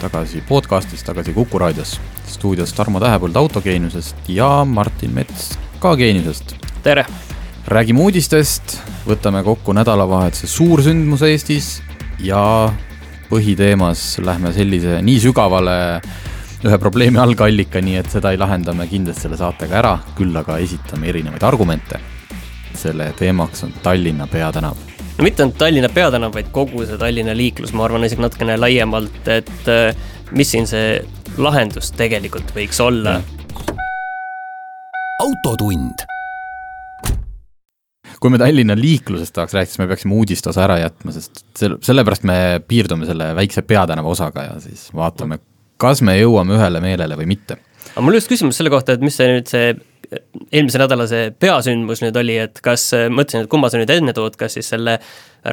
tagasi podcastis, tagasi Kuku raadios. stuudios Tarmo Tähepõld Autogeeniusest ja Martin Mets ka Geeniusest. tere! räägime uudistest, võtame kokku nädalavahetuse suursündmuse Eestis ja põhiteemas lähme sellise nii sügavale ühe probleemi algallikani, et seda ei lahenda me kindlasti selle saatega ära, küll aga esitame erinevaid argumente. selle teemaks on Tallinna peatänav no mitte ainult Tallinna peatänav, vaid kogu see Tallinna liiklus, ma arvan isegi natukene laiemalt, et äh, mis siin see lahendus tegelikult võiks olla. autotund. kui me Tallinna liiklusest tahaks rääkida, siis me peaksime uudiste osa ära jätma, sest selle, sellepärast me piirdume selle väikse peatänava osaga ja siis vaatame, kas me jõuame ühele meelele või mitte. aga mul just küsimus selle kohta, et mis see nüüd see eelmise nädala see peasündmus nüüd oli, et kas, mõtlesin, et kumma sa nüüd enne tood, kas siis selle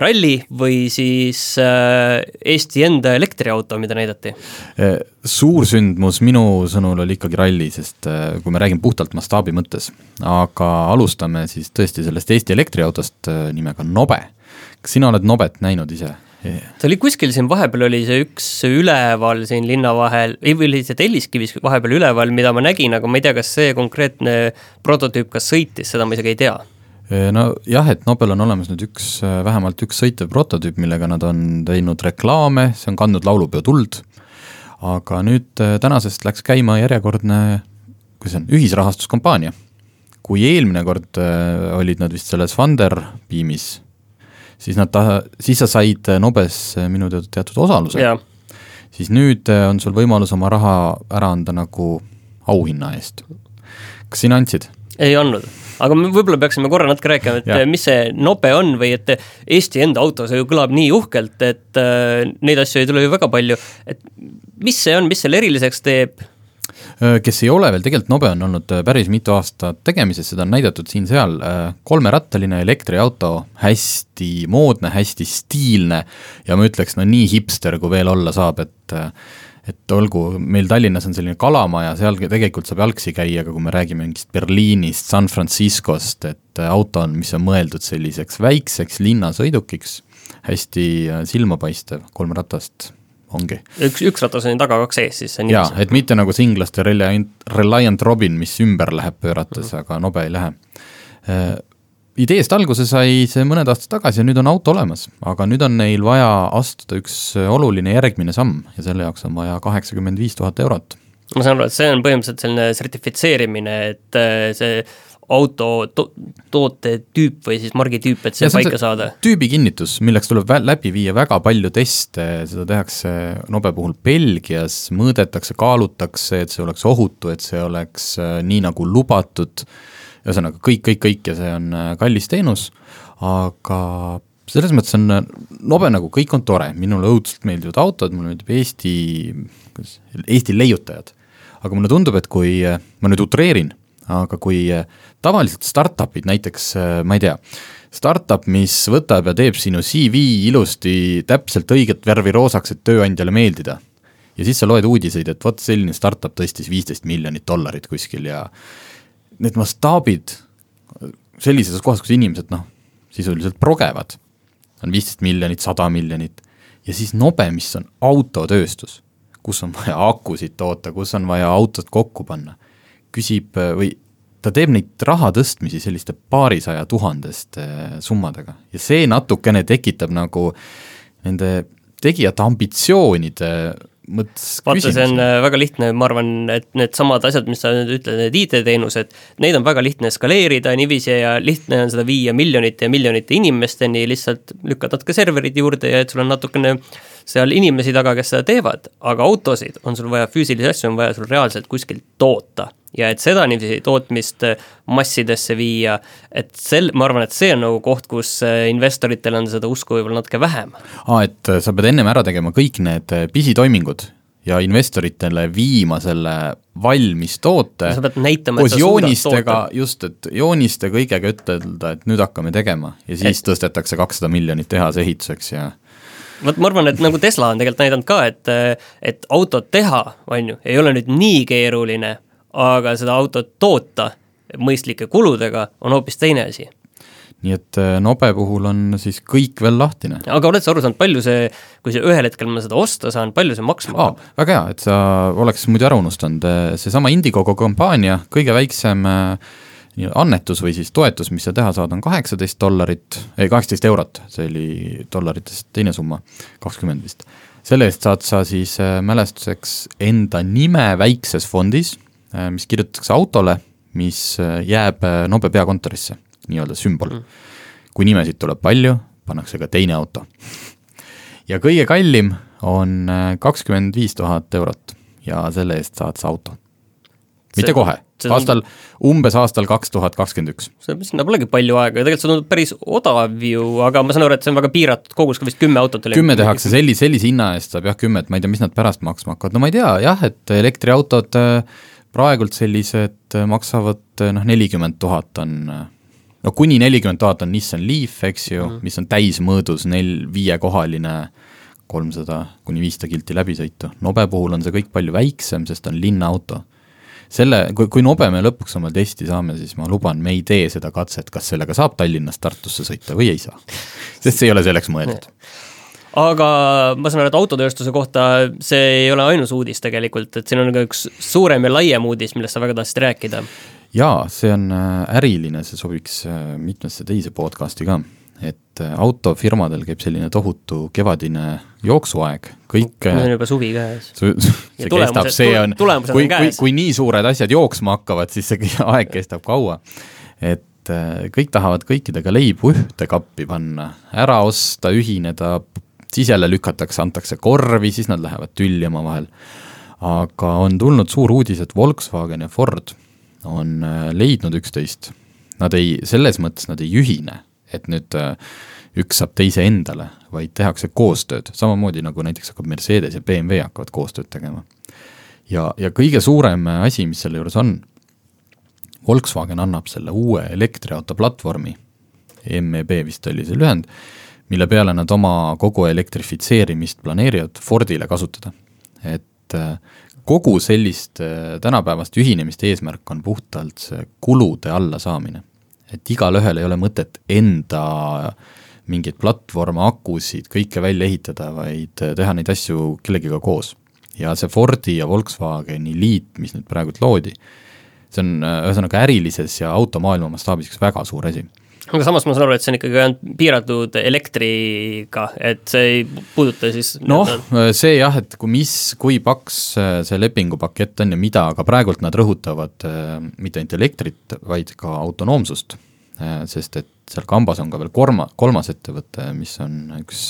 ralli või siis äh, Eesti enda elektriauto, mida näidati? Äh, suur sündmus minu sõnul oli ikkagi ralli, sest äh, kui me räägime puhtalt mastaabi mõttes, aga alustame siis tõesti sellest Eesti elektriautost nimega Nobe. kas sina oled Nobet näinud ise? Ta oli kuskil siin vahepeal oli see üks üleval siin linna vahel, ei või oli see Telliskivis vahepeal üleval, mida ma nägin, aga ma ei tea, kas see konkreetne prototüüp ka sõitis, seda ma isegi ei tea. Nojah, et Nobel on olemas nüüd üks, vähemalt üks sõitev prototüüp, millega nad on teinud reklaame, see on kandnud laulupeo tuld, aga nüüd tänasest läks käima järjekordne, kuidas see on, ühisrahastuskampaania. kui eelmine kord olid nad vist selles Funderbeamis siis nad taha, siis sa said Nobes minu teada teatud osaluse yeah.. siis nüüd äh, on sul võimalus oma raha ära anda nagu auhinna eest. kas sina andsid? ei andnud, aga me võib-olla peaksime korra natuke rääkima, et ja. mis see nobe on või et Eesti enda auto, see ju kõlab nii uhkelt, et äh, neid asju ei tule ju väga palju, et mis see on, mis selle eriliseks teeb, Äh, kes ei ole veel, tegelikult Nobe on olnud äh, päris mitu aastat tegemises, seda on näidatud siin-seal, äh, kolmerattaline elektriauto, hästi moodne, hästi stiilne ja ma ütleks, no nii hipster, kui veel olla saab, et et olgu, meil Tallinnas on selline kalamaja, seal tegelikult saab jalgsi käia, aga kui me räägime mingist Berliinist, San Franciscost, et auto on, mis on mõeldud selliseks väikseks linnasõidukiks, hästi silmapaistev, kolm ratast ongi. üks, üks ratas on taga, kaks ees, siis jaa, et mitte nagu singlaste Reliant, Reliant Robin, mis ümber läheb pöörates mm, -hmm. aga nobe ei lähe äh, ideest alguse sai see mõned aastad tagasi ja nüüd on auto olemas, aga nüüd on neil vaja astuda üks oluline järgmine samm ja selle jaoks on vaja kaheksakümmend viis tuhat eurot. ma saan aru, et see on põhimõtteliselt selline sertifitseerimine, et äh, see auto to toote tüüp või siis margi tüüp, et see ja paika saada? tüübikinnitus, milleks tuleb läbi viia väga palju teste, seda tehakse Nobe puhul Belgias, mõõdetakse, kaalutakse, et see oleks ohutu, et see oleks äh, nii, nagu lubatud, ühesõnaga kõik, kõik, kõik ja see on äh, kallis teenus, aga selles mõttes on äh, Nobe nagu kõik on tore, minule õudselt meeldivad autod, mulle meeldib Eesti, kuidas, Eesti leiutajad. aga mulle tundub, et kui ma nüüd utreerin aga kui äh, tavaliselt startup'id näiteks, äh, ma ei tea, startup, mis võtab ja teeb sinu CV ilusti täpselt õiget värvi roosaks, et tööandjale meeldida. ja siis sa loed uudiseid, et vot selline startup tõstis viisteist miljonit dollarit kuskil ja need mastaabid sellises kohas, kus inimesed noh, sisuliselt progevad, on viisteist miljonit, sada miljonit ja siis nobe, mis on autotööstus, kus on vaja akusid toota, kus on vaja autot kokku panna küsib äh, või ta teeb neid raha tõstmisi selliste paarisaja tuhandeste äh, summadega. Ja see natukene tekitab nagu nende tegijate ambitsioonide mõttes vaata, see on äh, väga lihtne, ma arvan, et needsamad asjad, mis sa nüüd ütled, need IT-teenused, neid on väga lihtne skaleerida niiviisi ja lihtne on seda viia miljonite ja miljonite inimesteni, lihtsalt lükkad natuke serverid juurde ja et sul on natukene seal inimesi taga, kes seda teevad, aga autosid on sul vaja, füüsilisi asju on vaja sul reaalselt kuskilt toota ja et seda niiviisi tootmist äh, massidesse viia, et sel-, ma arvan, et see on nagu koht, kus äh, investoritel on seda usku võib-olla natuke vähem. aa, et äh, sa pead ennem ära tegema kõik need pisitoimingud ja investoritele viima selle valmis toote sa pead näitama, et koos joonistega just, et jooniste kõigega ütelda, et nüüd hakkame tegema ja siis et... tõstetakse kakssada miljonit tehase ehituseks ja vot ma arvan, et nagu Tesla on tegelikult näidanud ka, et, et autot teha, on ju, ei ole nüüd nii keeruline, aga seda autot toota mõistlike kuludega on hoopis teine asi nii et äh, nobe puhul on siis kõik veel lahtine aga oled sa aru saanud, palju see, kui see ühel hetkel ma seda osta saan, palju see maksma hakkab?, väga hea, et sa oleks muidu ära unustanud, seesama Indiegogo kampaania, kõige väiksem nii- annetus või siis toetus, mis sa teha saad, on kaheksateist dollarit, ei kaheksateist eurot, see oli dollaritest teine summa, kakskümmend vist. selle eest saad sa siis mälestuseks enda nime väikses fondis, mis kirjutatakse autole, mis äh, jääb äh, Nobe peakontorisse, nii-öelda sümbol mm.. kui nimesid tuleb palju, pannakse ka teine auto ja kõige kallim on äh, kakskümmend viis tuhat eurot ja selle eest saad sa auto. mitte See- kohe, aastal, umbes aastal kaks tuhat kakskümmend üks. see, sinna polegi palju aega ja tegelikult see tundub päris odav ju, aga ma saan aru, et see on väga piiratud kogus, ka vist kümme autot oli. kümme tehakse sellise, sellise hinna eest saab jah kümmet, ma ei tea, mis nad pärast maksma hakkavad, no ma ei tea jah, et elektriautod äh, praegult sellised äh, maksavad äh, noh, nelikümmend tuhat on äh, no kuni nelikümmend tuhat on Nissan Leaf, eks ju mm, -hmm. mis on täismõõdus nel-, viiekohaline kolmsada kuni viissada kilti läbisõitu. nobe puhul on see kõik palju väiksem, sest on linnaauto. selle, kui, kui nobe me lõpuks oma testi saame, siis ma luban, me ei tee seda katset, kas sellega saab Tallinnast Tartusse sõita või ei saa. sest see ei ole selleks mõeldud. aga ma saan aru, et autotööstuse kohta see ei ole ainus uudis tegelikult, et siin on ka üks suurem ja laiem uudis, millest sa väga tahtsid rääkida. jaa, see on äh, äriline, see sobiks äh, mitmesse teise podcast'i ka, et äh, autofirmadel käib selline tohutu kevadine jooksuaeg, kõik meil on juba suvi käes. see, see tulemused- kestab, see on, kui, kui kui nii suured asjad jooksma hakkavad, siis see aeg kestab kaua. et kõik tahavad kõikidega leibu ühte kappi panna, ära osta, ühineda, siis jälle lükatakse, antakse korvi, siis nad lähevad tülli omavahel. aga on tulnud suur uudis, et Volkswagen ja Ford on äh, leidnud üksteist. Nad ei, selles mõttes nad ei ühine, et nüüd äh, üks saab teise endale, vaid tehakse koostööd, samamoodi nagu näiteks hakkab Mercedes ja BMW hakkavad koostööd tegema. ja, ja kõige suurem asi, mis selle juures on, Volkswagen annab selle uue elektriauto platvormi, MEB vist oli see lühend, mille peale nad oma kogu elektrifitseerimist planeerivad Fordile kasutada. et äh, kogu sellist äh, tänapäevast ühinemist eesmärk on puhtalt see kulude allasaamine. et igalühel ei ole mõtet enda mingeid platvorme, akusid, kõike välja ehitada, vaid äh, teha neid asju kellegiga koos. ja see Fordi ja Volkswageni liit, mis nüüd praegult loodi, see on ühesõnaga ärilises ja automaailma mastaabis üks väga suur asi aga samas ma saan aru, et see on ikkagi ainult piiratud elektriga, et see ei puuduta siis noh, see jah, et kui mis, kui paks äh, see lepingupakett on ja mida, aga praegult nad rõhutavad äh, mitte ainult elektrit, vaid ka autonoomsust, sest et seal kambas on ka veel kolma, kolmas ettevõte, mis on üks,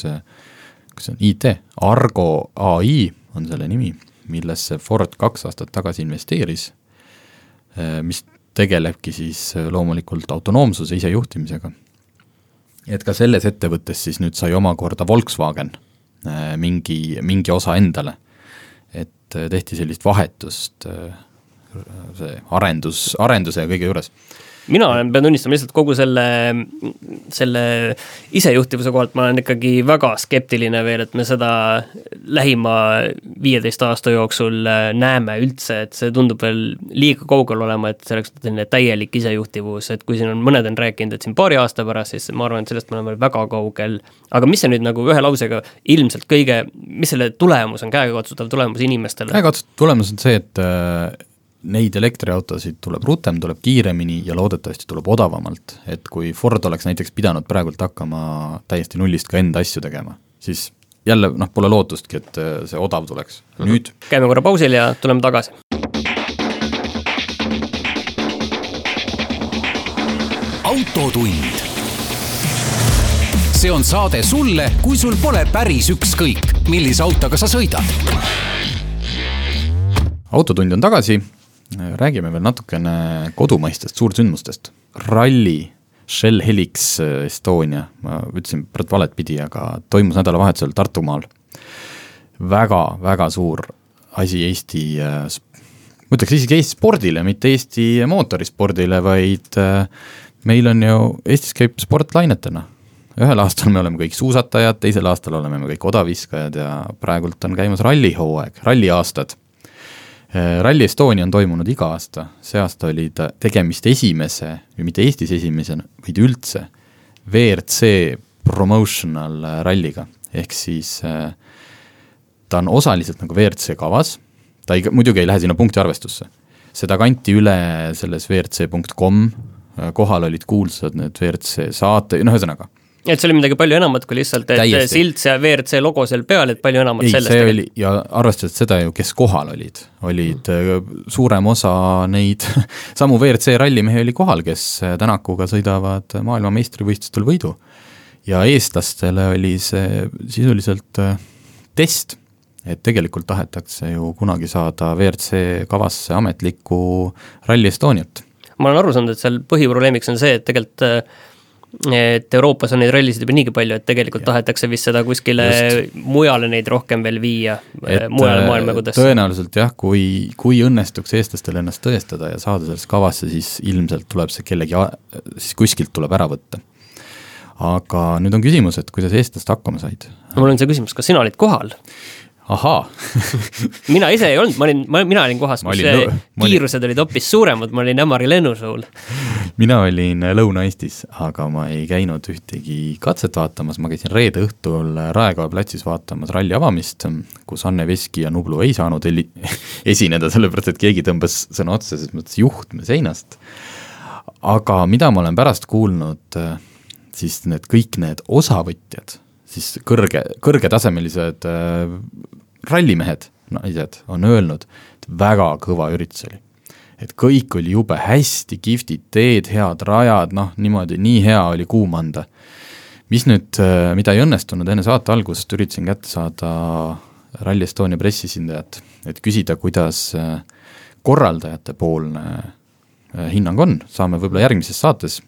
kas see on IT, Argo ai on selle nimi, millesse Ford kaks aastat tagasi investeeris, mis tegelebki siis loomulikult autonoomsuse isejuhtimisega et ka selles ettevõttes siis nüüd sai omakorda Volkswagen äh, mingi, mingi osa endale. et äh, tehti sellist vahetust äh, see arendus, arenduse ja kõige juures. Mina olen, pean tunnistama lihtsalt kogu selle, selle isejuhtivuse kohalt ma olen ikkagi väga skeptiline veel, et me seda lähima viieteist aasta jooksul äh, näeme üldse, et see tundub veel liiga kaugel olema, et see oleks selline täielik isejuhtivus, et kui siin on, mõned on rääkinud, et siin paari aasta pärast, siis ma arvan, et sellest me oleme väga kaugel. aga mis see nüüd nagu ühe lausega ilmselt kõige, mis selle tulemus on, käegakatsutav tulemus inimestele? käekatsutav tulemus on see, et äh, neid elektriautosid tuleb rutem, tuleb kiiremini ja loodetavasti tuleb odavamalt, et kui Ford oleks näiteks pidanud praegult hakkama täiesti nullist ka enda asju tegema, siis jälle noh, pole lootustki, et äh, see odav tuleks. nüüd käime korra pausil ja tuleme tagasi. autotund. see on saade sulle, kui sul pole päris ükskõik, millise autoga sa sõidad autotund on tagasi, räägime veel natukene kodumaistest suursündmustest. ralli Shell Helix Estonia, ma ütlesin valet pidi, aga toimus nädalavahetusel Tartumaal väga,. väga-väga suur asi Eesti, ma ütleks isegi Eesti spordile, mitte Eesti mootorispordile, vaid meil on ju, Eestis käib sport lainetena. ühel aastal me oleme kõik suusatajad, teisel aastal oleme me kõik odaviskajad ja praegult on käimas rallihooaeg, ralliaastad Rally Estonia on toimunud iga aasta, see aasta oli ta tegemist esimese, mitte Eestis esimesena, vaid üldse, WRC promotional ralliga, ehk siis ta on osaliselt nagu WRC kavas, ta ei, muidugi ei lähe sinna punktiarvestusse. seda kanti üle selles WRC.com, kohal olid kuulsad need WRC saate, noh ühesõnaga et see oli midagi palju enamat kui lihtsalt, et Täiesti. Silts ja WRC logo seal peal, et palju enamat ei, sellest see oli ja arvestades seda ju, kes kohal olid, olid mm. suurem osa neid samu WRC rallimehi oli kohal, kes äh, Tänakuga sõidavad maailmameistrivõistlustel võidu. ja eestlastele oli see sisuliselt äh, test, et tegelikult tahetakse ju kunagi saada WRC kavasse ametlikku Rally Estoniat. ma olen aru saanud, et seal põhiprobleemiks on see, et tegelikult et Euroopas on neid rallisid juba niigi palju, et tegelikult ja. tahetakse vist seda kuskile Just. mujale neid rohkem veel viia, mujale äh, maailmakudesse. tõenäoliselt jah, kui, kui õnnestuks eestlastel ennast tõestada ja saada sellesse kavasse, siis ilmselt tuleb see kellegi, siis kuskilt tuleb ära võtta. aga nüüd on küsimus, et kuidas eestlased hakkama said? mul on see küsimus, kas sina olid kohal? Ahaa mina ise ei olnud, ma olin, ma, mina olin kohas, kus olin, kiirused olin... olid hoopis suuremad, ma olin Ämari lennusuul. mina olin Lõuna-Eestis, aga ma ei käinud ühtegi katset vaatamas, ma käisin reede õhtul Raekoja platsis vaatamas ralli avamist, kus Anne Veski ja Nublu ei saanud eli-, esineda, sellepärast et keegi tõmbas sõna otseses mõttes juhtme seinast. aga mida ma olen pärast kuulnud, siis need kõik need osavõtjad siis kõrge, kõrgetasemelised äh, rallimehed, naised, on öelnud, et väga kõva üritus oli. et kõik oli jube hästi, kihvtid teed, head rajad, noh niimoodi, nii hea oli kuum anda. mis nüüd, äh, mida ei õnnestunud enne saate algust, üritasin kätte saada Rally Estonia pressiesindajat, et küsida, kuidas äh, korraldajate-poolne äh, hinnang on, saame võib-olla järgmises saates,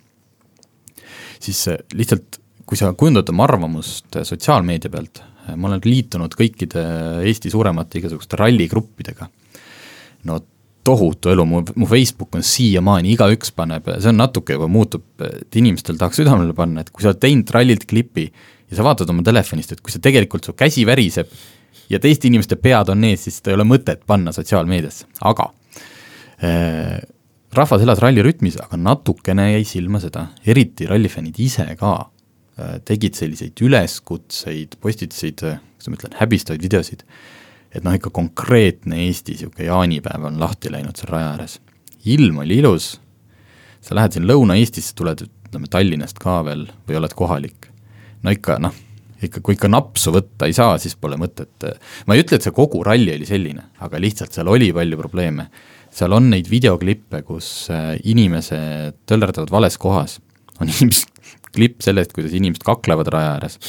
siis lihtsalt kui sa kujundad oma arvamust sotsiaalmeedia pealt, ma olen liitunud kõikide Eesti suuremate igasuguste ralligruppidega, no tohutu elu, mu, mu Facebook on siiamaani, igaüks paneb, see on natuke juba muutub, et inimestel tahaks südamele panna, et kui sa oled teinud rallilt klipi ja sa vaatad oma telefonist, et kui see tegelikult su käsi väriseb ja teiste inimeste pead on ees, siis seda ei ole mõtet panna sotsiaalmeediasse, aga äh, rahvas elas rallirütmis, aga natukene jäi silma seda, eriti rallifännid ise ka tegid selliseid üleskutseid, postitasid, äh, kuidas ma ütlen, häbistavaid videosid, et noh, ikka konkreetne Eesti niisugune jaanipäev on lahti läinud seal raja ääres. ilm oli ilus, sa lähed siin Lõuna-Eestisse, tuled ütleme Tallinnast ka veel või oled kohalik, no ikka noh, ikka, kui ikka napsu võtta ei saa, siis pole mõtet, ma ei ütle, et see kogu ralli oli selline, aga lihtsalt seal oli palju probleeme. seal on neid videoklippe, kus äh, inimesed töllerdavad vales kohas, on inimesed klipp sellest, kuidas inimesed kaklevad raja ääres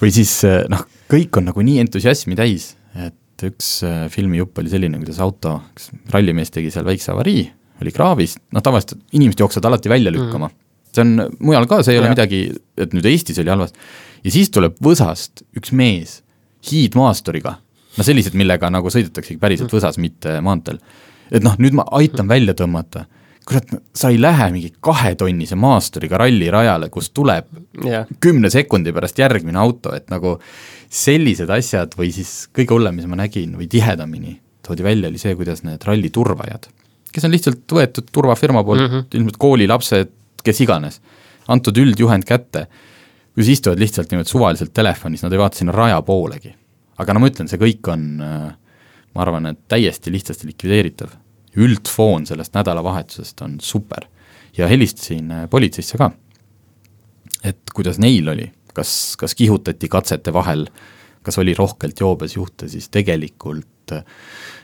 või siis eh, noh, kõik on nagu nii entusiasmi täis, et üks eh, filmijupp oli selline, kuidas auto, üks rallimees tegi seal väikse avarii, oli kraavis, noh tavaliselt inimesed jooksevad alati välja lükkama mm.. see on mujal ka, see ei ja. ole midagi, et nüüd Eestis oli halvasti. ja siis tuleb Võsast üks mees hiidmaasturiga, no sellised, millega nagu sõidetaksegi päriselt mm. Võsas, mitte maanteel. et noh, nüüd ma aitan välja tõmmata kurat, sa ei lähe mingi kahetonnise maasturiga rallirajale, kus tuleb yeah. kümne sekundi pärast järgmine auto, et nagu sellised asjad või siis kõige hullem, mis ma nägin või tihedamini toodi välja, oli see, kuidas need ralli turvajad, kes on lihtsalt võetud turvafirma poolt mm, -hmm. ilmselt koolilapsed, kes iganes, antud üldjuhend kätte, kus istuvad lihtsalt niimoodi suvaliselt telefonis, nad ei vaata sinna raja poolegi. aga no ma ütlen, see kõik on, äh, ma arvan, et täiesti lihtsasti likvideeritav üldfoon sellest nädalavahetusest on super. ja helistasin äh, politseisse ka, et kuidas neil oli, kas, kas kihutati katsete vahel, kas oli rohkelt joobes juhte, siis tegelikult äh,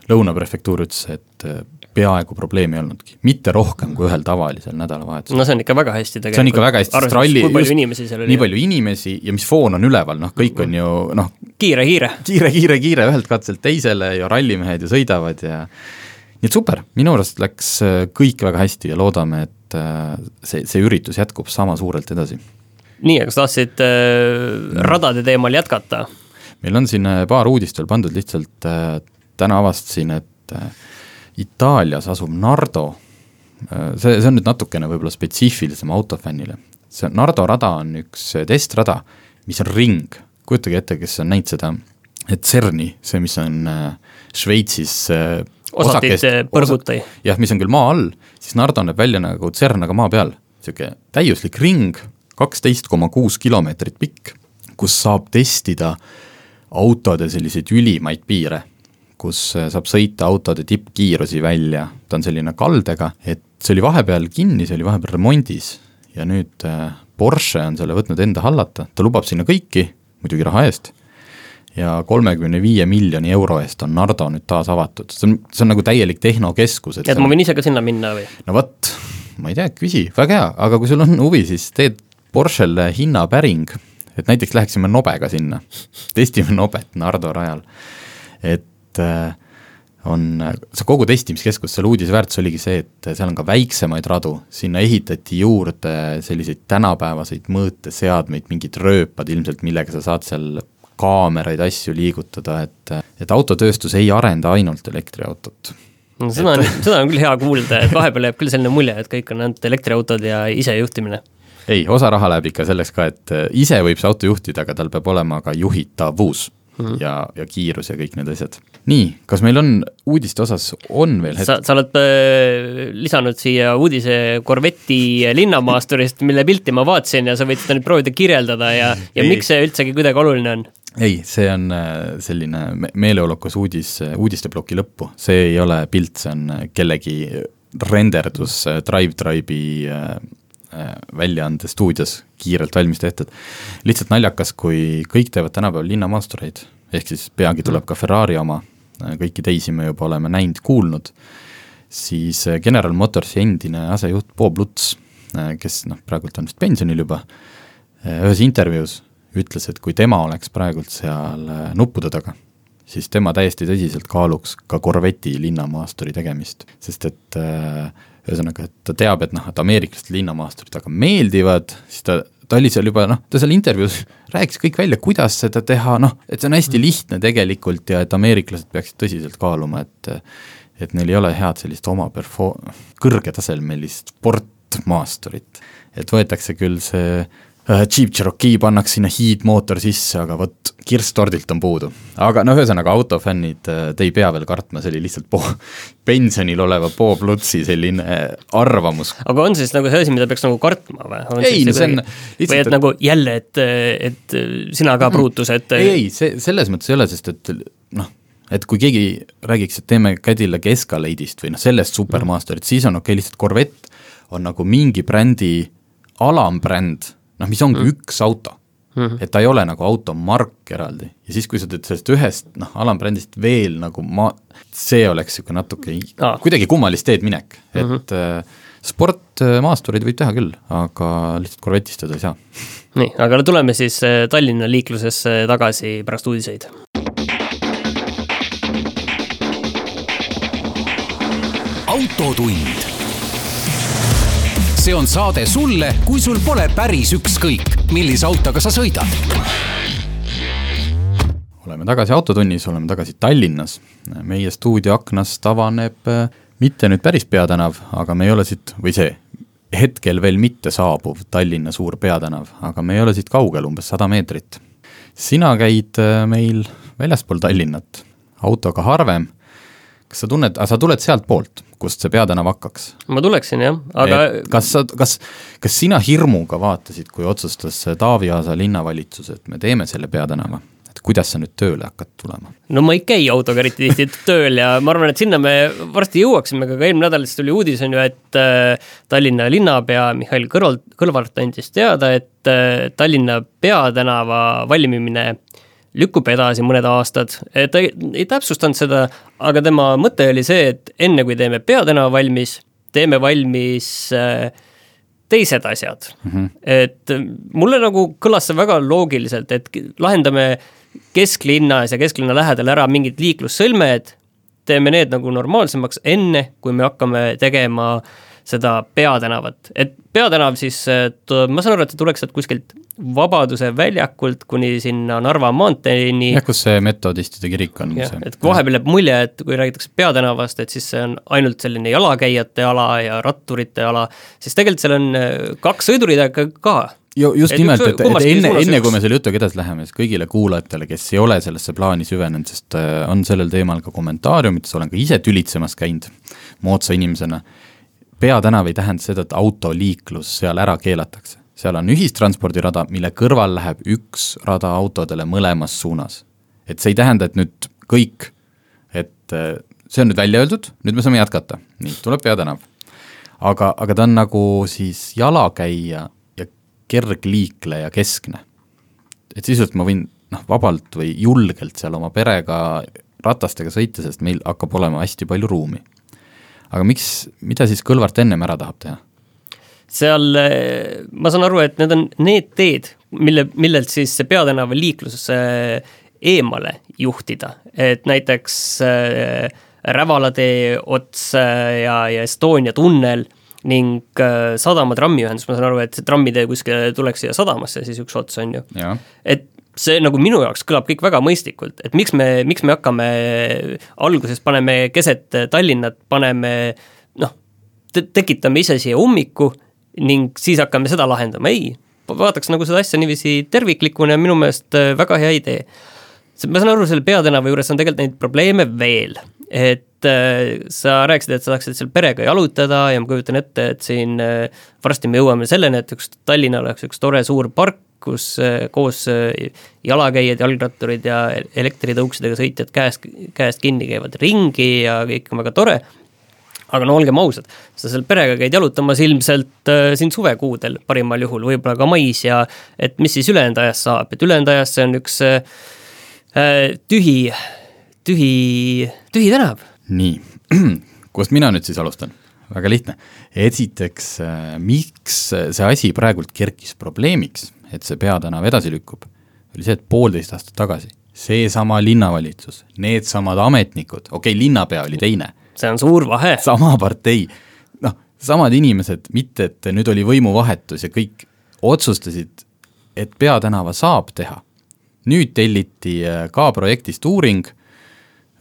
Lõuna prefektuur ütles, et äh, peaaegu probleemi ei olnudki, mitte rohkem kui ühel tavalisel nädalavahetusel. no see on ikka väga hästi tegelikult. see on ikka väga hästi, sest ralli oli. nii palju inimesi ja mis foon on üleval, noh, kõik on ju noh kiire, kiire. kiire, kiire, kiire ühelt katselt teisele ja rallimehed ju sõidavad ja nii et super, minu arust läks äh, kõik väga hästi ja loodame, et äh, see, see üritus jätkub sama suurelt edasi. nii, aga sa tahtsid äh, radade teemal jätkata? meil on siin äh, paar uudist veel pandud, lihtsalt äh, täna avastasin, et äh, Itaalias asub Nardo see, see on nüüd natukene võib-olla spetsiifilisem autofännile. see Nardo rada on üks testrada, mis on ring, kujutage ette, kes on näinud seda, et CERN-i, see, mis on Šveitsis äh, Osakest- äh, põrgutai. jah, mis on küll maa all, siis Nardo näeb välja nagu CERN, aga maa peal. niisugune täiuslik ring, kaksteist koma kuus kilomeetrit pikk, kus saab testida autode selliseid ülimaid piire, kus äh, saab sõita autode tippkiirusi välja, ta on selline kaldega, et see oli vahepeal kinni, see oli vahepeal remondis ja nüüd äh, Porsche on selle võtnud enda hallata, ta lubab sinna kõiki, muidugi raha eest, ja kolmekümne viie miljoni euro eest on Nardo nüüd taas avatud, see on, see on nagu täielik tehnokeskus, et et ma on- võin ise ka sinna minna või? no vot, ma ei tea, küsi, väga hea, aga kui sul on huvi, siis teed Porschele hinnapäring, et näiteks läheksime nobega sinna, testime nobet Nardo rajal. et äh, on, see kogu testimiskeskus, selle uudise väärtus oligi see, et seal on ka väiksemaid radu, sinna ehitati juurde selliseid tänapäevaseid mõõteseadmeid, mingid rööpad ilmselt, millega sa saad seal kaameraid, asju liigutada, et, et autotööstus ei arenda ainult elektriautot no seda on, seda on küll hea kuulda, et vahepeal jääb küll selline mulje, et kõik on ainult elektriautod ja isejuhtimine. ei, osa raha läheb ikka selleks ka, et äh, ise võib see auto juhtida, aga tal peab olema ka juhitavus mm -hmm. ja, ja kiirus ja kõik need asjad. nii, kas meil on uudiste osas, on veel sa, sa oled äh, lisanud siia uudise Corvetti linnamaasturist, mille pilti ma vaatasin ja sa võid seda nüüd proovida kirjeldada ja, ja miks see üldsegi kuidagi oluline on? Ei, see on äh, selline me- meeleolukas uudis äh, uudisteploki lõppu, see ei ole pilt, see on äh, kellegi renderdus DriveTribe'i äh, äh, väljaande stuudios kiirelt valmis tehtud. lihtsalt naljakas, kui kõik teevad tänapäeval linnamaastureid, ehk siis peagi tuleb ka Ferrari oma, kõiki teisi me juba oleme näinud, kuulnud, siis General Motorsi endine asejuht Bob Lutz, kes noh, praegult on vist pensionil juba, ühes intervjuus ütles, et kui tema oleks praegult seal äh, nuppude taga, siis tema täiesti tõsiselt kaaluks ka Corvetti linnamaasturi tegemist, sest et äh, ühesõnaga, et ta teab, et noh, et ameeriklaste linnamaasturid väga meeldivad, siis ta, ta oli seal juba noh, ta seal intervjuus rääkis kõik välja, kuidas seda teha, noh, et see on hästi lihtne tegelikult ja et ameeriklased peaksid tõsiselt kaaluma, et et neil ei ole head sellist oma perfo-, kõrgetasemelist sportmaasturit. et võetakse küll see Jeep Cherokee pannakse sinna hiidmootor sisse, aga vot kirsstordilt on puudu. aga noh, ühesõnaga autofännid, te ei pea veel kartma, see oli lihtsalt po-, pensionil oleva Bob Lutzi selline äh, arvamus. aga on siis nagu see asi, mida peaks nagu kartma või? Ei, no see on või lihtsalt, et et- nagu jälle, et, et sina ka pruutus, et ei, ei, see selles mõttes ei ole, sest et noh, et kui keegi räägiks, et teeme Cadillac Escalade'ist või noh, sellest supermaasturit, siis on okei okay,, lihtsalt Corvette on nagu mingi brändi alambränd, noh, mis ongi mm. üks auto mm. -hmm. et ta ei ole nagu automark eraldi ja siis, kui sa teed sellest ühest noh, alambrändist veel nagu ma, see oleks niisugune natuke Aa. kuidagi kummalist teed minek, et mm -hmm. sportmaastureid võib teha küll, aga lihtsalt Corvette'istada ei saa. nii, aga tuleme siis äh, Tallinna liiklusesse tagasi pärast uudiseid. autotund. See on saade sulle, kui sul pole päris ükskõik, millise autoga sa sõidad. oleme tagasi Autotunnis, oleme tagasi Tallinnas. meie stuudio aknast avaneb äh, mitte nüüd päris peatänav, aga me ei ole siit, või see, hetkel veel mitte saabuv Tallinna suur peatänav, aga me ei ole siit kaugel, umbes sada meetrit. sina käid äh, meil väljaspool Tallinnat, autoga harvem. Kas sa tunned, sa tuled sealtpoolt, kust see peatänav hakkaks? ma tuleksin jah, aga Et kas sa, kas, kas sina hirmuga vaatasid, kui otsustas Taavi Aasa linnavalitsus, et me teeme selle peatänava? et kuidas sa nüüd tööle hakkad tulema? no ma ei käi autoga eriti tihti tööl ja ma arvan, et sinna me varsti jõuaksime, aga ka eelmine nädal siis tuli uudis, on ju, et äh, Tallinna linnapea Mihhail Kõrval, Kõlvart andis teada, et äh, Tallinna peatänava valmimine lükkub edasi mõned aastad. ta ei, ei täpsustanud seda, aga tema mõte oli see, et enne kui teeme peatänava valmis, teeme valmis äh, teised asjad mm. -hmm. et äh, mulle nagu kõlas see väga loogiliselt, et lahendame kesklinnas ja kesklinna lähedal ära mingid liiklussõlmed, teeme need nagu normaalsemaks, enne kui me hakkame tegema seda peatänavat, et peatänav siis, ma saan aru, et see tuleks sealt kuskilt Vabaduse väljakult kuni sinna Narva maanteeni. jah, kus see metodistide kirik on. et vahepeal jääb mulje, et kui räägitakse peatänavast, et siis see on ainult selline jalakäijate ala ja ratturite ala, siis tegelikult seal on kaks sõiduriida ka. Ju just et nimelt, et, et enne, enne kui me selle jutuga edasi läheme, siis kõigile kuulajatele, kes ei ole sellesse plaani süvenenud, sest äh, on sellel teemal ka kommentaariumites, olen ka ise tülitsemas käinud moodsa inimesena, peatänav ei tähenda seda, et autoliiklus seal ära keelatakse. seal on ühistranspordirada, mille kõrval läheb üks rada autodele mõlemas suunas. et see ei tähenda, et nüüd kõik, et äh, see on nüüd välja öeldud, nüüd me saame jätkata, nii, tuleb peatänav. aga, aga ta on nagu siis jalakäija kergliikleja keskne. et sisuliselt ma võin noh, vabalt või julgelt seal oma perega ratastega sõita, sest meil hakkab olema hästi palju ruumi. Aga miks, mida siis Kõlvart ennem ära tahab teha? seal ma saan aru, et need on need teed, mille, millelt siis see peatänava liiklus eemale juhtida, et näiteks äh, Rävala tee ots ja, ja Estonia tunnel ning sadama trammiühendus, ma saan aru, et see trammitee kuskile tuleks siia sadamasse, siis üks ots on ju. et see nagu minu jaoks kõlab kõik väga mõistlikult, et miks me, miks me hakkame alguses paneme keset Tallinnat, paneme noh te, tekitame ise siia ummiku ning siis hakkame seda lahendama, ei, vaataks nagu seda asja niiviisi terviklikuna ja minu meelest äh, väga hea idee. ma saan aru, selle peatänava juures on tegelikult neid probleeme veel, et äh, sa rääkisid, et sa tahaksid seal perega jalutada ja ma kujutan ette, et siin äh, varsti me jõuame selleni, et üks Tallinnal oleks üks tore suur park, kus äh, koos jalakäijad, jalgratturid ja elektritõuksidega sõitjad käest, käest kinni käivad ringi ja kõik on väga tore, aga no olgem ausad, sa seal perega käid jalutamas ilmselt äh, siin suvekuudel parimal juhul, võib-olla ka mais ja et mis siis ülejäänud ajast saab, et ülejäänud ajast see on üks äh, tühi tühi, tühi tänav. nii, kust mina nüüd siis alustan? väga lihtne. esiteks, miks see asi praegult kerkis probleemiks, et see peatänav edasi lükkub, oli see, et poolteist aastat tagasi seesama linnavalitsus, needsamad ametnikud, okei okay,, linnapea oli teine. see on suur vahe. sama partei, noh, samad inimesed, mitte et nüüd oli võimuvahetus ja kõik otsustasid, et peatänava saab teha. nüüd telliti äh, ka projektist uuring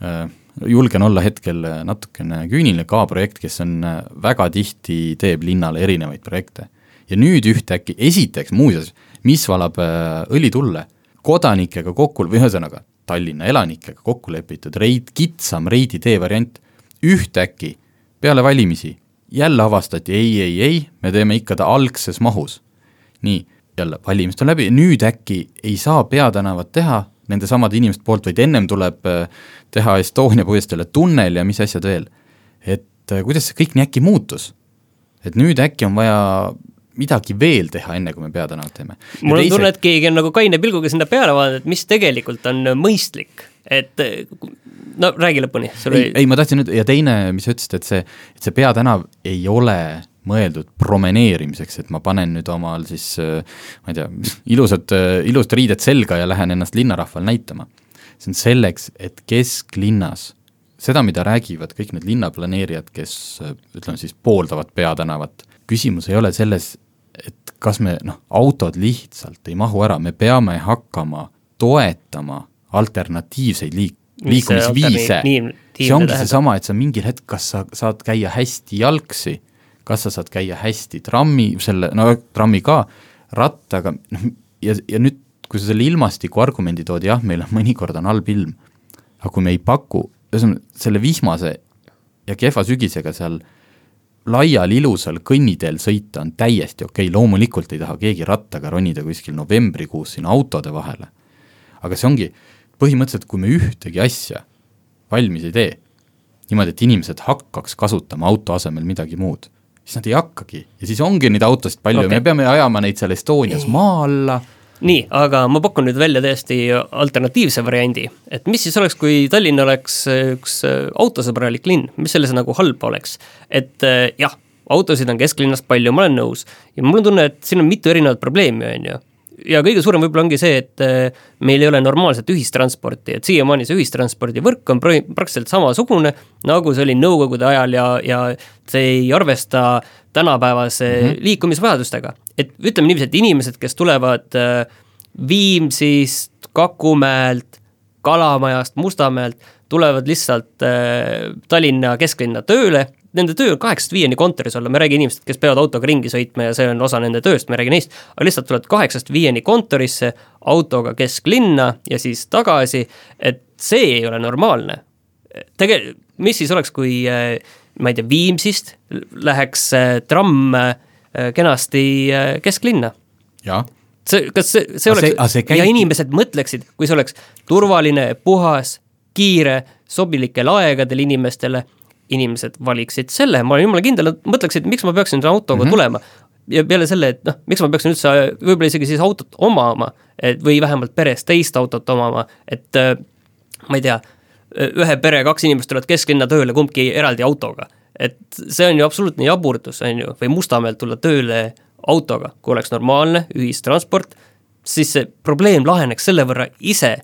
Äh, julgen olla hetkel natukene küüniline, ka projekt, kes on äh, väga tihti, teeb linnale erinevaid projekte. ja nüüd ühtäkki, esiteks muuseas, mis valab äh, õli tulle, kodanikega kokku, või ühesõnaga, Tallinna elanikega kokku lepitud reid, kitsam reidi tee variant, ühtäkki peale valimisi jälle avastati ei, ei, ei, me teeme ikka ta algses mahus. nii, jälle valimised on läbi, nüüd äkki ei saa peatänavat teha, nendesamade inimeste poolt, vaid ennem tuleb äh, teha Estonia puiesteele tunnel ja mis asjad veel. et äh, kuidas see kõik nii äkki muutus? et nüüd äkki on vaja midagi veel teha, enne kui me peatänavat teeme. mul on teise... tunne, et keegi on nagu kaine pilguga sinna peale vaadanud, et mis tegelikult on mõistlik, et no räägi lõpuni. ei oli..., ei ma tahtsin nüüd, ja teine, mis sa ütlesid, et see, et see peatänav ei ole mõeldud promeneerimiseks, et ma panen nüüd omal siis ma ei tea, ilusad, ilusad riided selga ja lähen ennast linnarahval näitama. see on selleks, et kesklinnas seda, mida räägivad kõik need linnaplaneerijad, kes ütleme siis pooldavad peatänavat, küsimus ei ole selles, et kas me noh, autod lihtsalt ei mahu ära, me peame hakkama toetama alternatiivseid liik-, liikumisviise. see ongi seesama, et sa mingil hetkel, kas sa saad käia hästi jalgsi kas sa saad käia hästi trammi, selle, no trammi ka, rattaga, noh ja, ja nüüd, kui sa selle ilmastiku argumendi tood, jah, meil on mõnikord on halb ilm, aga kui me ei paku, ühesõnaga selle vihmase ja kehva sügisega seal laial ilusal kõnniteel sõita on täiesti okei okay., loomulikult ei taha keegi rattaga ronida kuskil novembrikuus sinna autode vahele. aga see ongi, põhimõtteliselt kui me ühtegi asja valmis ei tee, niimoodi, et inimesed hakkaks kasutama auto asemel midagi muud, siis nad ei hakkagi ja siis ongi neid autosid palju okay. me peame ajama neid seal Estonias maa alla. Nii, aga ma pakun nüüd välja täiesti alternatiivse variandi, et mis siis oleks, kui Tallinn oleks üks autosõbralik linn, mis selles nagu halba oleks, et eh, jah, autosid on kesklinnas palju, ma olen nõus, ja mul on tunne, et siin on mitu erinevat probleemi, on ju. Ja kõige suurem võib-olla ongi see, et äh, meil ei ole normaalset ühistransporti, et siiamaani see ühistranspordivõrk on praktiliselt samasugune, nagu see oli nõukogude ajal ja, ja see ei arvesta tänapäevase mm -hmm. liikumisvajadustega. Et ütleme niiviisi, et inimesed, kes tulevad äh, Viimsist, Kakumäelt, Kalamajast, Mustamäelt, tulevad lihtsalt äh, Tallinna kesklinna tööle nende töö on kaheksast viieni kontoris olla, ma ei räägi inimestest, kes peavad autoga ringi sõitma ja see on osa nende tööst, ma ei räägi neist, aga lihtsalt tuled kaheksast viieni kontorisse autoga kesklinna ja siis tagasi, et see ei ole normaalne. Tege-, mis siis oleks, kui äh, ma ei tea, Viimsist läheks äh, tramm äh, kenasti kesklinna? jah see, kas see, see oleks, käib... ja inimesed mõtleksid, kui see oleks turvaline, puhas, kiire, sobilikel aegadel inimestele inimesed valiksid selle, ma olen jumala kindel, nad mõtleksid, miks ma peaksin autoga mm -hmm. tulema. ja peale selle, et noh, miks ma peaksin üldse võib-olla isegi siis autot omama, et või vähemalt peres teist autot omama, et äh, ma ei tea, ühe pere kaks inimest tulevad kesklinna tööle kumbki eraldi autoga. Et see on ju absoluutne jaburdus, on ju, või Mustamäelt tulla tööle autoga, kui oleks normaalne ühistransport, siis see probleem laheneks selle võrra ise.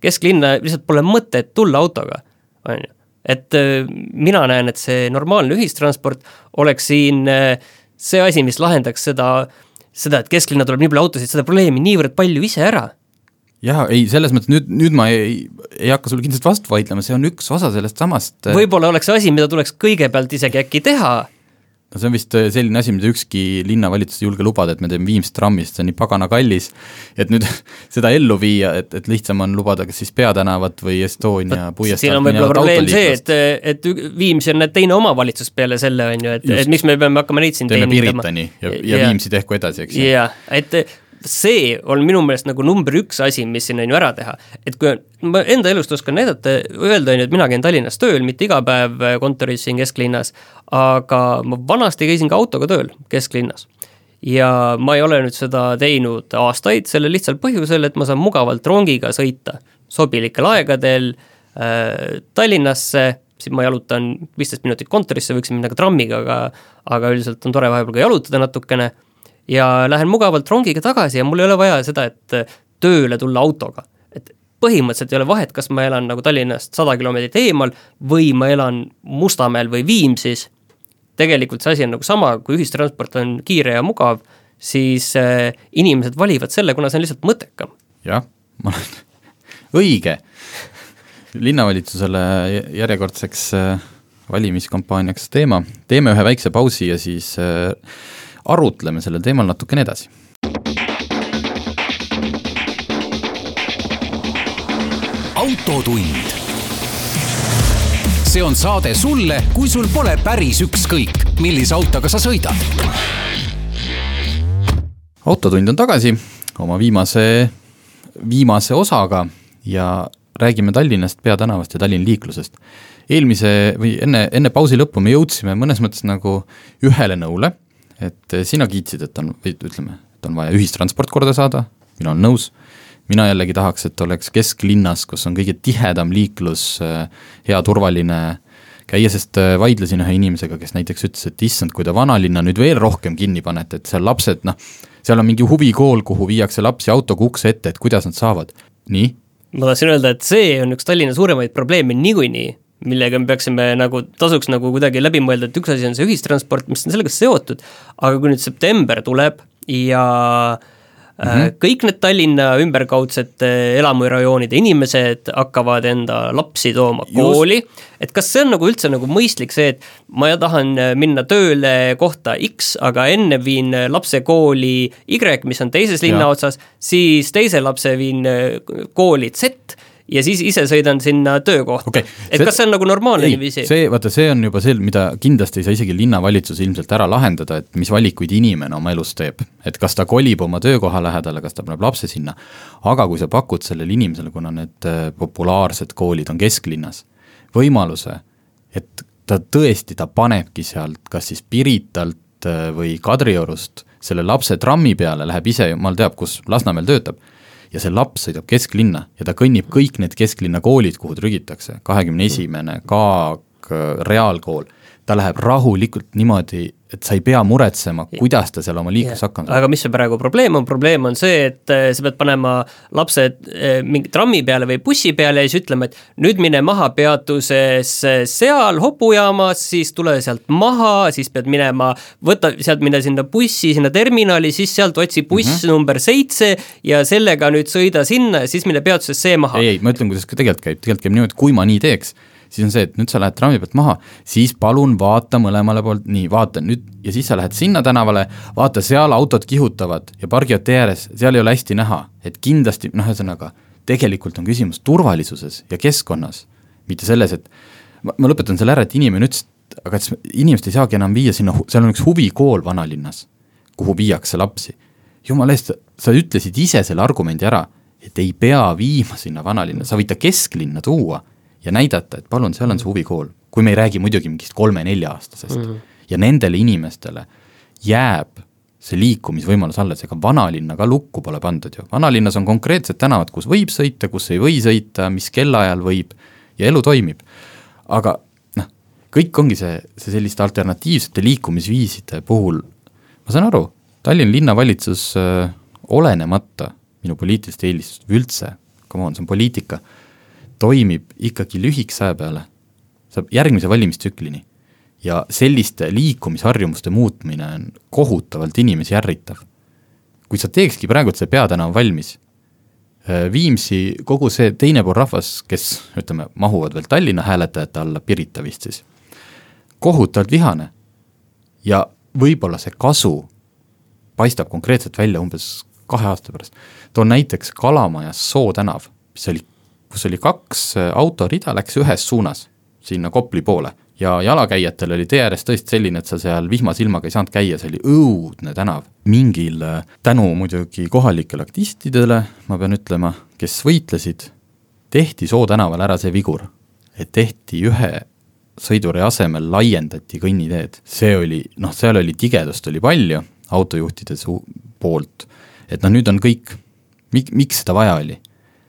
kesklinna lihtsalt pole mõtet tulla autoga, on ju et äh, mina näen, et see normaalne ühistransport oleks siin äh, see asi, mis lahendaks seda, seda, et kesklinna tuleb nii palju autosid, seda probleemi niivõrd palju ise ära jaa, ei, selles mõttes nüüd, nüüd ma ei, ei hakka sulle kindlasti vastu vaidlema, see on üks osa sellest samast äh, võib-olla oleks asi, mida tuleks kõigepealt isegi äkki teha. No see on vist äh, selline asi, mida ükski linnavalitsus ei julge lubada, et me teeme Viimsi trammist, see on nii pagana kallis, et nüüd seda ellu viia, et, et lihtsam on lubada kas siis Peatänavat või Estonia puiesteel siin on võib-olla probleem see, et, et Viimsi on teine omavalitsus peale selle, on ju, et, et miks me peame hakkama neid siin teeme Piritani ja, ja, ja Viimsi tehku edasi, eks ju. jah, et see on minu meelest nagu number üks asi, mis siin on ju ära teha. et kui ma enda elust oskan näidata, öelda on ju, et mina käin Tallinnas tööl, mitte iga päev kontoris siin kesklinnas, aga ma vanasti käisin ka autoga tööl kesklinnas. ja ma ei ole nüüd seda teinud aastaid, sellel lihtsal põhjusel, et ma saan mugavalt rongiga sõita sobilikel aegadel äh, Tallinnasse, siis ma jalutan viisteist minutit kontorisse, võiksin minna ka trammiga, aga aga üldiselt on tore vahepeal ka jalutada natukene ja lähen mugavalt rongiga tagasi ja mul ei ole vaja seda, et äh, tööle tulla autoga. et põhimõtteliselt ei ole vahet, kas ma elan nagu Tallinnast sada kilomeetrit eemal või ma elan Mustamäel või Viimsis, tegelikult see asi on nagu sama, kui ühistransport on kiire ja mugav, siis äh, inimesed valivad selle, kuna see on lihtsalt mõttekam. jah, ma olen, õige. linnavalitsusele järjekordseks äh, valimiskampaaniaks teema, teeme ühe väikse pausi ja siis äh, arutleme sellel teemal natukene edasi. autotund. see on saade sulle, kui sul pole päris ükskõik, millise autoga sa sõidad. autotund on tagasi oma viimase, viimase osaga ja räägime Tallinnast peatänavast ja Tallinna liiklusest. eelmise või enne, enne pausi lõppu me jõudsime mõnes mõttes nagu ühele nõule et eh, sina kiitsid, et on, või ütleme, et on vaja ühistransport korda saada, mina olen nõus, mina jällegi tahaks, et oleks kesklinnas, kus on kõige tihedam liiklus, eh, hea turvaline. Käia, sest eh, vaidlesin ühe inimesega, kes näiteks ütles, et issand, kui te vanalinna nüüd veel rohkem kinni panete, et seal lapsed noh, seal on mingi huvikool, kuhu viiakse lapsi autoga ukse ette, et kuidas nad saavad, nii? ma tahtsin öelda, et see on üks Tallinna suuremaid probleeme niikuinii millega me peaksime nagu, tasuks nagu kuidagi läbi mõelda, et üks asi on see ühistransport, mis on sellega seotud, aga kui nüüd september tuleb ja Mm -hmm. kõik need Tallinna ümberkaudsete elamurajoonide inimesed hakkavad enda lapsi tooma kooli, et kas see on nagu üldse nagu mõistlik see, et ma tahan minna tööle kohta X, aga enne viin lapse kooli Y, mis on teises linna otsas, siis teise lapse viin kooli Z ja siis ise sõidan sinna töökohta okay.. et see, kas see on nagu normaalne niiviisi? see, vaata, see on juba see, mida kindlasti ei saa isegi linnavalitsus ilmselt ära lahendada, et mis valikuid inimene oma elus teeb. et kas ta kolib oma töökoha lähedale, kas ta paneb lapse sinna, aga kui sa pakud sellele inimesele, kuna need äh, populaarsed koolid on kesklinnas, võimaluse, et ta tõesti, ta panebki sealt kas siis Piritalt äh, või Kadriorust selle lapse trammi peale, läheb ise jumal teab, kus Lasnamäel töötab ja see laps sõidab kesklinna ja ta kõnnib kõik need kesklinna koolid, kuhu trügitakse, kahekümne esimene, Kaag, Reaalkool, ta läheb rahulikult niimoodi et sa ei pea muretsema, kuidas ta seal oma liiklus hakkama saab. aga mis see praegu probleem on, probleem on see, et äh, sa pead panema lapse äh, mingi trammi peale või bussi peale ja siis ütlema, et nüüd mine maha peatuses seal hopujaamas, siis tule sealt maha, siis pead minema, võta sealt, mine sinna bussi, sinna terminali, siis sealt otsi buss mm -hmm. number seitse ja sellega nüüd sõida sinna ja siis mine peatuses see maha. ei, ei, ma ütlen, kuidas tegelikult käib, tegelikult käib niimoodi, kui ma nii teeks siis on see, et nüüd sa lähed trammi pealt maha, siis palun vaata mõlemale poolt, nii, vaata nüüd ja siis sa lähed sinna tänavale, vaata, seal autod kihutavad ja pargivad tee ääres, seal ei ole hästi näha, et kindlasti, noh, ühesõnaga, tegelikult on küsimus turvalisuses ja keskkonnas, mitte selles, et ma, ma lõpetan selle ära, et inimene ütles, et aga et inimest ei saagi enam viia sinna, seal on üks huvikool vanalinnas, kuhu viiakse lapsi. jumala eest, sa ütlesid ise selle argumendi ära, et ei pea viima sinna vanalinna, sa võid ta kesklinna tuua ja näidata, et palun, seal on see huvikool, kui me ei räägi muidugi mingist kolme-nelja-aastasest mm. -hmm. ja nendele inimestele jääb see liikumisvõimalus alles, ega vanalinna ka lukku pole pandud ju, vanalinnas on konkreetsed tänavad, kus võib sõita, kus ei või sõita, mis kellaajal võib ja elu toimib. aga noh, kõik ongi see, see selliste alternatiivsete liikumisviiside puhul, ma saan aru, Tallinna linnavalitsus äh, olenemata minu poliitilist eelistust üldse, come on, see on poliitika äh,, toimib ikkagi lühikese aja peale, saab järgmise valimistsüklini. ja selliste liikumisharjumuste muutmine on kohutavalt inimesi ärritav. kui sa teekski praegu see peatänav valmis, äh, Viimsi kogu see teine pool rahvas, kes ütleme, mahuvad veel Tallinna hääletajate alla, Pirita vist siis, kohutavalt vihane. ja võib-olla see kasu paistab konkreetselt välja umbes kahe aasta pärast. toon näiteks Kalamajas Soo tänav, mis oli kus oli kaks äh, autorida, läks ühes suunas, sinna Kopli poole. ja jalakäijatel oli tee ääres tõesti selline, et sa seal vihmase ilmaga ei saanud käia, see oli õudne tänav. mingil, äh, tänu muidugi kohalikele aktivistidele, ma pean ütlema, kes võitlesid, tehti Soo tänaval ära see vigur, et tehti ühe sõiduree asemel laiendati kõnniteed, see oli, noh, seal oli tigedust oli palju autojuhtide su-, poolt, et noh, nüüd on kõik, mik-, miks seda vaja oli?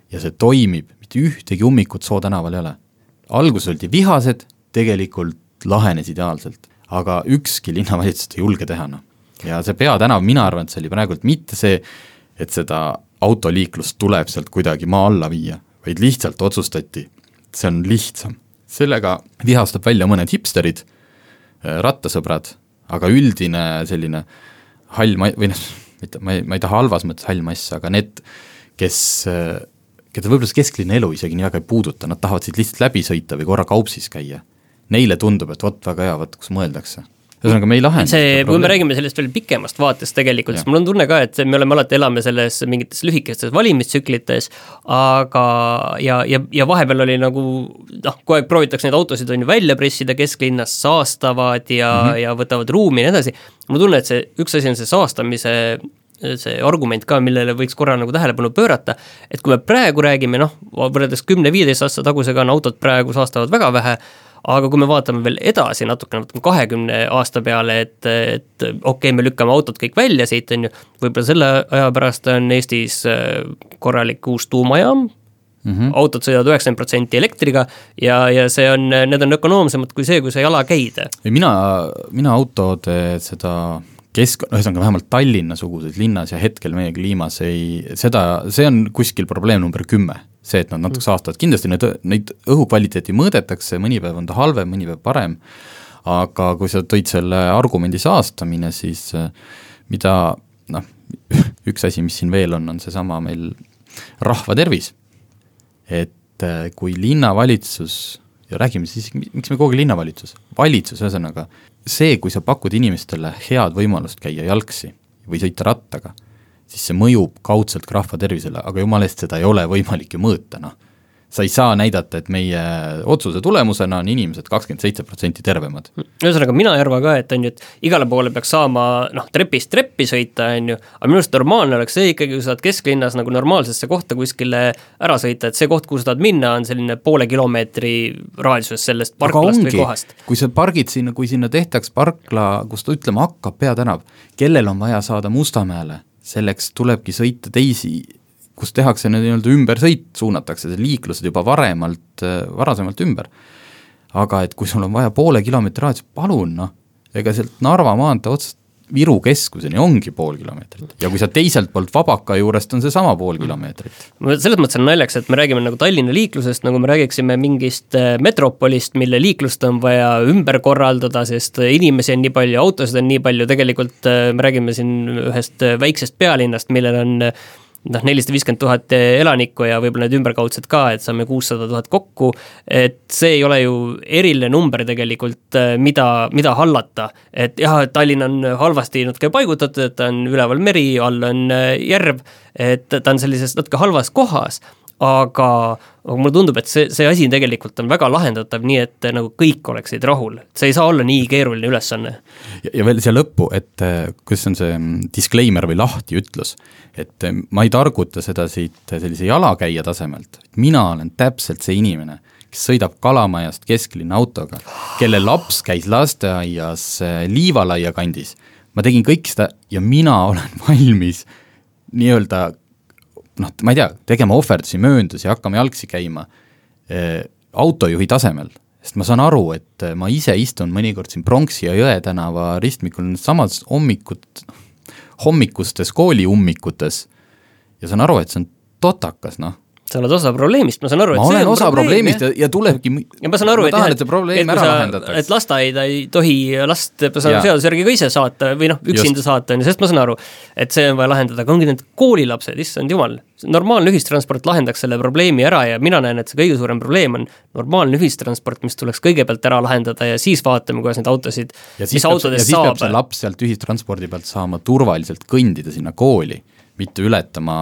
ja see toimib, mitte ühtegi ummikut Soo tänaval ei ole. alguses oldi vihased, tegelikult lahenes ideaalselt, aga ükski linnavalitsus ei julge teha, noh. ja see peatänav, mina arvan, et see oli praegult mitte see, et seda autoliiklust tuleb sealt kuidagi maa alla viia, vaid lihtsalt otsustati, see on lihtsam. sellega vihastab välja mõned hipsterid, äh, rattasõbrad, aga üldine selline hall ma-, või noh, mitte, ma ei, ma ei taha halvas mõttes hall mass, aga need, kes äh, keda võib-olla see kesklinna elu isegi nii väga ei puuduta, nad tahavad siit lihtsalt läbi sõita või korra kaupsis käia. Neile tundub, et vot väga hea, vot kus mõeldakse ühesõnaga, me ei lahenda see, kui me räägime sellest veel pikemast vaatest tegelikult, siis mul on tunne ka, et me oleme alati, elame selles mingites lühikestes valimistsüklites, aga ja, ja, ja vahepeal oli nagu noh, kogu aeg proovitakse neid autosid on ju välja pressida kesklinnas, saastavad ja mm, -hmm. ja võtavad ruumi ja nii edasi. mul tunne, et see, üks asi on see saastamise see argument ka, millele võiks korra nagu tähelepanu pöörata, et kui me praegu räägime, noh, võrreldes kümne-viieteist aasta tagusega on autod praegu saastavad väga vähe, aga kui me vaatame veel edasi natukene, natukene kahekümne aasta peale, et, et okei okay,, me lükkame autod kõik välja siit, on ju, võib-olla selle aja pärast on Eestis äh, korralik uus tuumajaam, Mm -hmm. autod sõidavad üheksakümmend protsenti elektriga ja, ja see on, need on ökonoomsemad kui see, kui sa jala käid. mina, mina autode seda kesk, ühesõnaga vähemalt Tallinna-suguses linnas ja hetkel meie kliimas ei, seda, see on kuskil probleem number kümme. see, et nad natuke saastavad, kindlasti need, neid õhukvaliteeti mõõdetakse, mõni päev on ta halvem, mõni päev parem, aga kui sa tõid selle argumendi saastamine, siis äh, mida noh, üks asi, mis siin veel on, on seesama meil rahva tervis. et äh, kui linnavalitsus ja räägime siis, miks me kogu aeg linnavalitsus, valitsus ühesõnaga, see, kui sa pakud inimestele head võimalust käia jalgsi või sõita rattaga, siis see mõjub kaudselt ka rahva tervisele, aga jumala eest, seda ei ole võimalik ju mõõta, noh sa ei saa näidata, et meie otsuse tulemusena on inimesed kakskümmend seitse protsenti tervemad. ühesõnaga, mina ei arva ka, et on ju, et igale poole peaks saama noh, trepist treppi sõita, on ju, aga minu arust normaalne oleks see ikkagi, kui sa oled kesklinnas nagu normaalsesse kohta kuskile ära sõita, et see koht, kuhu sa tahad minna, on selline poole kilomeetri raadiuses sellest parklast ongi, või kohast. kui sa pargid sinna, kui sinna tehtaks parkla, kus ta ütleme hakkab peatänav, kellel on vaja saada Mustamäele, selleks tulebki sõita teisi kus tehakse nii-öelda ümbersõit, suunatakse see liiklused juba varemalt, varasemalt ümber. aga et kui sul on vaja poole kilomeetri raadius, palun noh, ega sealt Narva maantee otsast Viru keskuseni ongi pool kilomeetrit ja kui sa teiselt poolt Vabaka juurest on seesama pool kilomeetrit. selles mõttes on naljakas, et me räägime nagu Tallinna liiklusest, nagu me räägiksime mingist äh, metropolist, mille liiklust on vaja ümber korraldada, sest inimesi on nii palju, autosid on nii palju, tegelikult äh, me räägime siin ühest äh, väiksest pealinnast, millel on noh, nelisada viiskümmend tuhat elanikku ja võib-olla need ümberkaudsed ka, et saame kuussada tuhat kokku, et see ei ole ju eriline number tegelikult, äh, mida, mida hallata. et jah, et Tallinn on halvasti natuke paigutatud, et ta on üleval meri, all on äh, järv, et ta on sellises natuke halvas kohas, aga, aga mulle tundub, et see, see asi tegelikult on väga lahendatav, nii et äh, nagu kõik oleksid rahul. see ei saa olla nii keeruline ülesanne. ja veel siia lõppu, et kuidas on see mm, disclaimer või lahtiütlus, et eh, ma ei targuta seda siit sellise jalakäija tasemelt, mina olen täpselt see inimene, kes sõidab Kalamajast kesklinna autoga, kelle laps käis lasteaias eh, Liivalaia kandis. ma tegin kõik seda ja mina olen valmis nii-öelda noh, ma ei tea, tegema ohverdusi, mööndusi, hakkama jalgsi käima äh, autojuhi tasemel, sest ma saan aru, et ma ise istun mõnikord siin Pronksi ja Jõe tänava ristmikul, needsamad hommikud, noh, hommikustes kooliummikutes. Ja saan aru, et see on totakas, noh sa oled osa probleemist, ma saan aru, et ma olen osa probleem, probleemist ja, ja tulebki ja ma saan aru, et tahan, et see probleem ära lahendatakse. et lasteaeda ei tohi last, ma saan seaduse järgi ka ise saata või noh, üksinda saata, on ju, sest ma saan aru, et see on vaja lahendada, aga ongi need koolilapsed, issand jumal, normaalne ühistransport lahendaks selle probleemi ära ja mina näen, et see kõige suurem probleem on normaalne ühistransport, mis tuleks kõigepealt ära lahendada ja siis vaatame, kuidas neid autosid, mis autodest saab. see laps sealt ühistranspordi pealt saama turvaliselt kõndida sinna kooli, mitte ületama,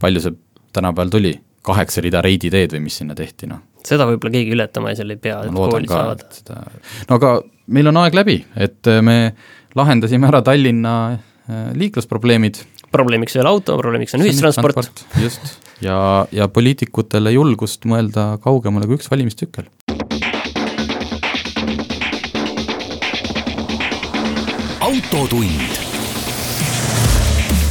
palju see tänapäeval tuli kaheksa rida reiditeed või mis sinna tehti, noh. seda võib-olla keegi ületama seal ei pea, et kooli saavad. no aga meil on aeg läbi, et äh, me lahendasime ära Tallinna äh, liiklusprobleemid. probleemiks ei ole auto, probleemiks on ühistransport. just, ja, ja poliitikutele julgust mõelda kaugemale kui üks valimistsükkel. autotund